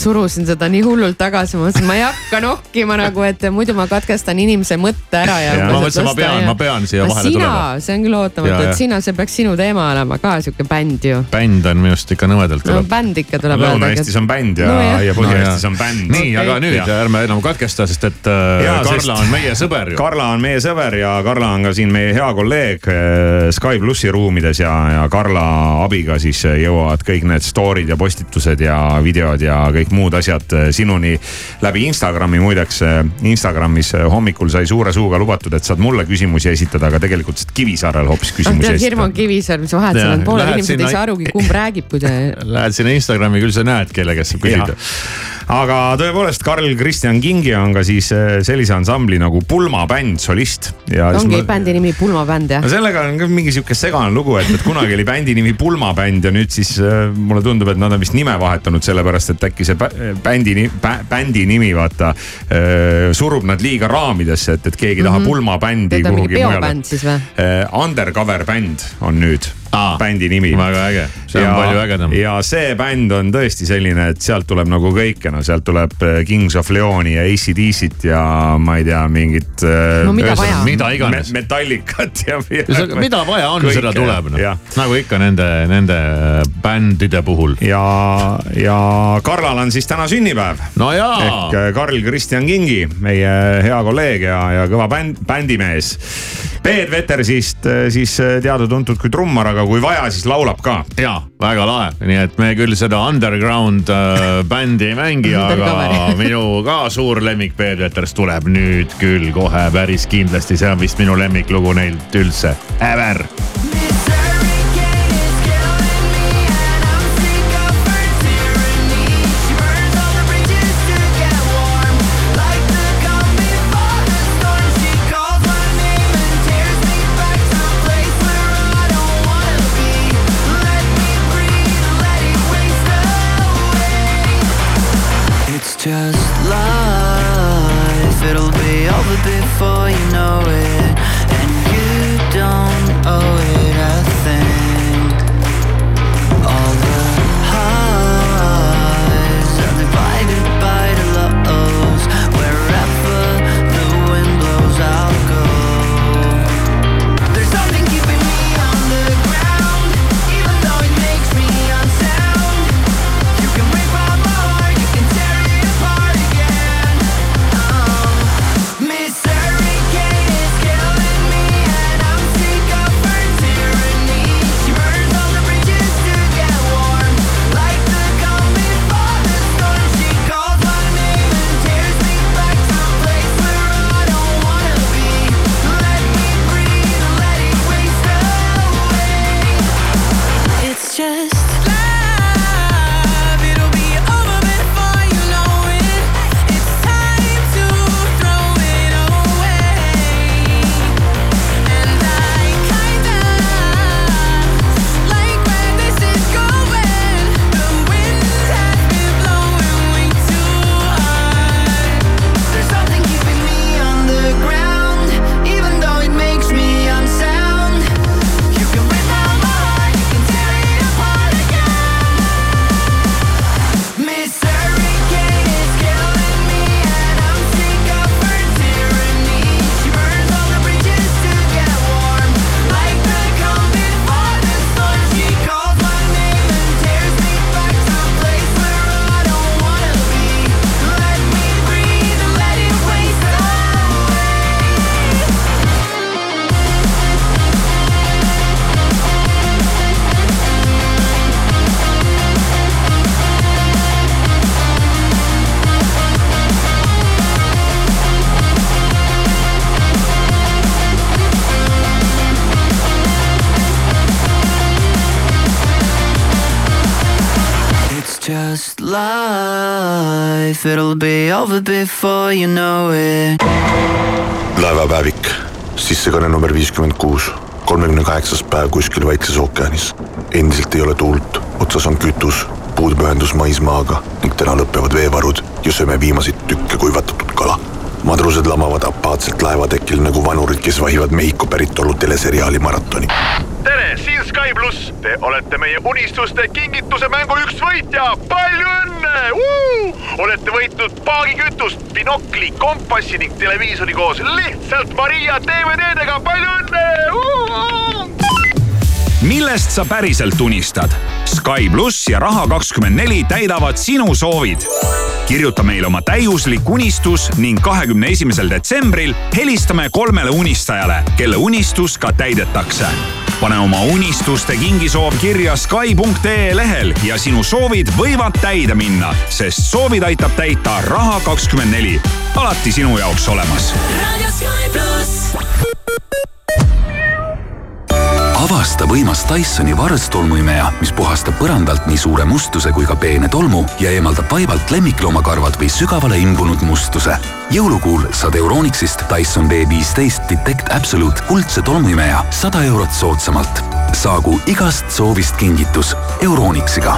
surusin seda nii hullult tagasi, ma mõtlesin, ma ei hakka nokkima nagu, et muidu ma katkestan inimese mõtte ära ja. Ja, ma mõtlesin, ma pean- ma pean siia vahele sina tulema., see on küll Ja, ootamatu, ja. et sina, see peaks sinu teema olema ka sihuke bänd ju. bänd on minu arust ikka nõmedalt no tuleb. bänd ikka tuleb öelda. Lõuna-Eestis on bänd ja No ja Põhja-Eestis on bänd. nii, aga nüüd Ja. ärme enam katkesta, sest et äh, Jaa, Karla sest- on meie sõber ju. Karla on meie sõber ja Karla on ka siin meie hea kolleeg eh, Sky plussi ruumides ja, ja Karla abiga siis eh, jõuavad kõik need story'd ja postitused ja videod ja kõik muud asjad sinuni läbi Instagrami. muideks Instagramis hommikul sai suure suuga lubatud, et saad mulle küsimusi esitada, aga tegelikult saad Kivisaarele hoopis küsimusi tead, hirm esitada on Kivisaar, mis vahet seal on, pooled inimesed sinna- ei saa arugi, kumb räägib, kui te. Lähed sinna Instagrami, küll sa näed, kelle käest saab küsida. Aga tõepoolest, Karl Kristjan Kingi on ka siis eh, sellise ansambli nagu Pulma bänd solist. ongi bändi nimi Pulmabänd jah no? sellega on ka mingi sihuke segane lugu, et, et kunagi oli bändi nimi Pulma bänd ja nüüd siis äh, mulle tundub, et nad on vist nime vahetanud, sellepärast et äkki see bä- bändi, bändi nimi vaata äh, surub nad liiga raamidesse, et, et keegi mm -hmm. tahab Pulma bändi Tead, on mingi kuhugi mujale peobänd siis või? äh,. Undercover bänd on nüüd Aa, bändi nimi. väga äge, see on palju ägedam. ja see bänd on tõesti selline, et sealt tuleb nagu kõike, no sealt tuleb äh, Kings of Leoni ja ACDC-t ja ma ei tea, mingit. No mida vaja on? mida iganes. Metallicat ja. mida vaja on, seda tuleb noh nagu ikka nende, nende bändide puhul. ja, ja Karlal on siis täna sünnipäev. no jaa ehk, äh, Karl Kristjan Kingi, meie hea kolleeg ja, ja kõva bänd, bändimees. Peet Vetersist äh, siis äh, teada-tuntud kui trummar, aga kui vaja, siis laulab ka. ja väga lahe, nii et me küll seda underground äh, bändi ei mängi, aga Undercoveri. minu ka suur lemmik Peet Veters tuleb nüüd küll kohe päris kindlasti, see on vist minu lemmiklugu neilt üldse, ever. Life. It'll be over before you know it. laevapäevik, sissekanne number viiskümmend kuus, kolmekümne kaheksas päev kuskil Vaikses ookeanis. endiselt ei ole tuult, otsas on kütus, puudub ühendus maismaaga ning täna lõpevad veevarud ja sööme viimaseid tükke kuivatatud kala. madrused lamavad apaatselt laevatekil nagu vanurid, kes vahivad Mehhiko päritolu teleseriaali maratoni. Tere, siin Sky pluss. Te olete meie unistuste kingituse mängu üks võitja. palju õnne! olete võitnud paagikütust, binokli, kompassi ning televiisori koos lihtsalt Maria DVD-dega. palju õnne! millest sa päriselt unistad? Sky pluss ja Raha24 täidavad sinu soovid. kirjuta meile oma täiuslik unistus ning kahekümne esimesel detsembril helistame kolmele unistajale, kelle unistus ka täidetakse. Pane oma unistuste kingisoov kirja Sky.ee lehel ja sinu soovid võivad täide minna, sest soovid aitab täita Raha24. alati sinu jaoks olemas raadio Sky pluss. Avasta võimas Dysoni varstolmuimeja, mis puhastab põrandalt nii suure mustuse kui ka peene tolmu ja eemaldab vaevalt lemmikloomakarvad või sügavale imbunud mustuse. jõulukuul saad Euronixist Dyson V15 Detect Absolute kuldse tolmuimeja sada eurot soodsamalt. saagu igast soovist kingitus Euronixiga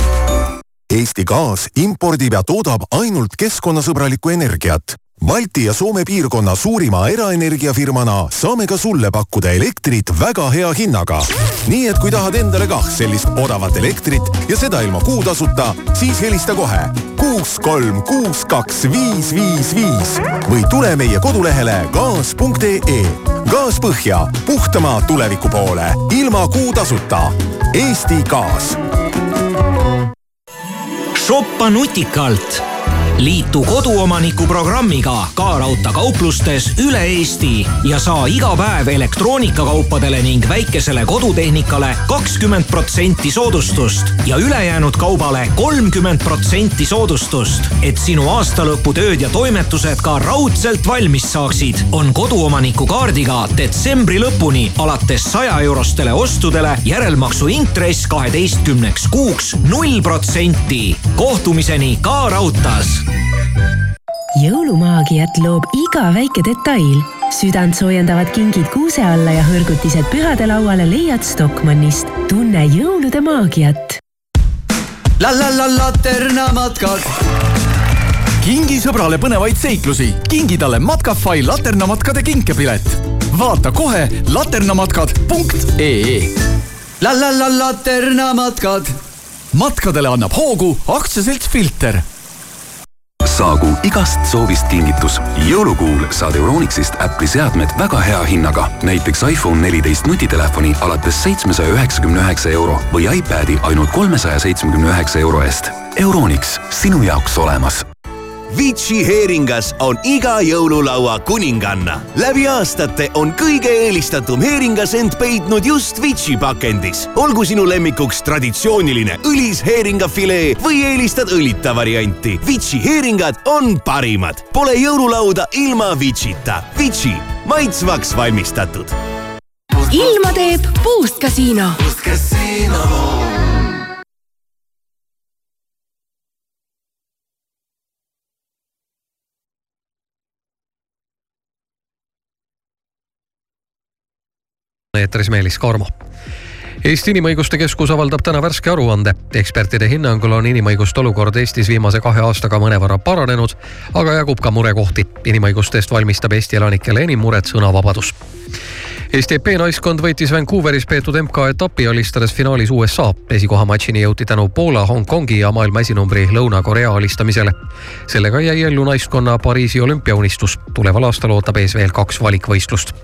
Eesti Gaas impordib ja toodab ainult keskkonnasõbralikku energiat. Balti ja Soome piirkonna suurima eraenergiafirmana saame ka sulle pakkuda elektrit väga hea hinnaga. nii et kui tahad endale kah sellist odavat elektrit ja seda ilma kuutasuta, siis helista kohe kuus, kolm, kuus, kaks, viis, viis, viis või tule meie kodulehele gaas.ee. gaas põhja, puhtama tuleviku poole, ilma kuutasuta. Eesti Gaas shoppa nutikalt. Liitu koduomaniku programmiga Ka Raudtee kauplustes üle Eesti ja saa iga päev elektroonikakaupadele ning väikesele kodutehnikale kakskümmend protsenti soodustust ja ülejäänud kaubale kolmkümmend protsenti soodustust. et sinu aastalõputööd ja toimetused ka raudselt valmis saaksid, on koduomaniku kaardiga detsembri lõpuni alates saja eurostele ostudele järelmaksu intress kaheteistkümneks kuuks null protsenti. kohtumiseni Ka Raudtees jõulumaagiat loob iga väike detail. südantsoojendavad kingid kuuse alla ja hõrgutised pühade lauale leiad Stockmannist. tunne jõulude maagiat. la la la Laterna matkad. kingi sõbrale põnevaid seiklusi, kingi talle Matkafai laternamatkade kinkepilet. vaata kohe laternamatkad.ee. la la la Laterna matkad. matkadele annab hoogu aktsiaselts Filter saagu igast soovist kingitus. jõulukuul saad Euronixist Apple'i seadmed väga hea hinnaga, näiteks iPhone neliteist nutitelefoni alates seitsmesaja üheksakümne üheksa euro või iPadi ainult kolmesaja seitsmekümne üheksa euro eest. Euronix, sinu jaoks olemas Vici heeringas on iga jõululaua kuninganna. läbi aastate on kõige eelistatum heeringas end peitnud just Vici pakendis. olgu sinu lemmikuks traditsiooniline õlis heeringafilee või eelistad õlita varianti. Vici heeringad on parimad. Pole jõululauda ilma Vicita. Vici, maitsvaks valmistatud. ilma teeb Boost Casino. Eetris Meelis Karmo. Eesti Inimõiguste Keskus avaldab täna värske aruande. ekspertide hinnangul on inimõiguste olukord Eestis viimase kahe aastaga mõnevõrra paranenud, aga jagub ka murekohti. inimõiguste eest valmistab Eesti elanikele enim muret sõnavabadus. Eesti EP naiskond võitis Vancouveris peetud MK-etapi, alistades finaalis USA. esikoha matšini jõuti tänu Poola, Hongkongi ja maailma esinumbri Lõuna-Korea alistamisele. sellega jäi ellu naiskonna Pariisi olümpiaunistus. tuleval aastal ootab ees veel kaks valikvõistlust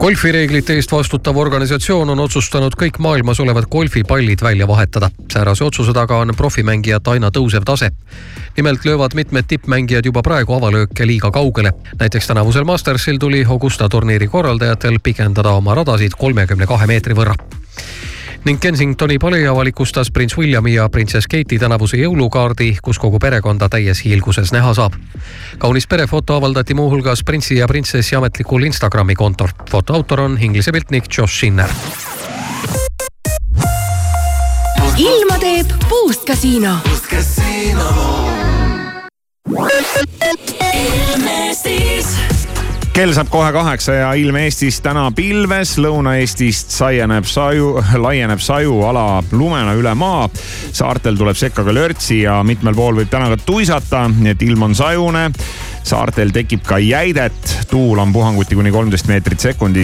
golfireeglite eest vastutav organisatsioon on otsustanud kõik maailmas olevad golfipallid välja vahetada. säärase otsuse taga on profimängijate aina tõusev tase. nimelt löövad mitmed tippmängijad juba praegu avalööke liiga kaugele. näiteks tänavusel Mastersil tuli Augusta turniiri korraldajatel pikendada oma radasid kolmekümne kahe meetri võrra ning Kensingtoni palee avalikustas prints Williami ja printsess Kate'i tänavuse jõulukaardi, kus kogu perekonda täies hiilguses näha saab. kaunis perefoto avaldati muuhulgas printsi ja printsessi ametlikul Instagrami kontol. foto autor on Inglise piltnik Josh Schinner. ilma teeb Boost Casino Casino. Kell saab kohe kaheksa ja ilm Eestis täna pilves, Lõuna-Eestist saieneb saju, laieneb sajuala lumena üle maa. saartel tuleb sekka ka lörtsi ja mitmel pool võib täna ka tuisata, nii et ilm on sajune. saartel tekib ka jäidet, tuul on puhanguti kuni kolmteist meetrit sekundis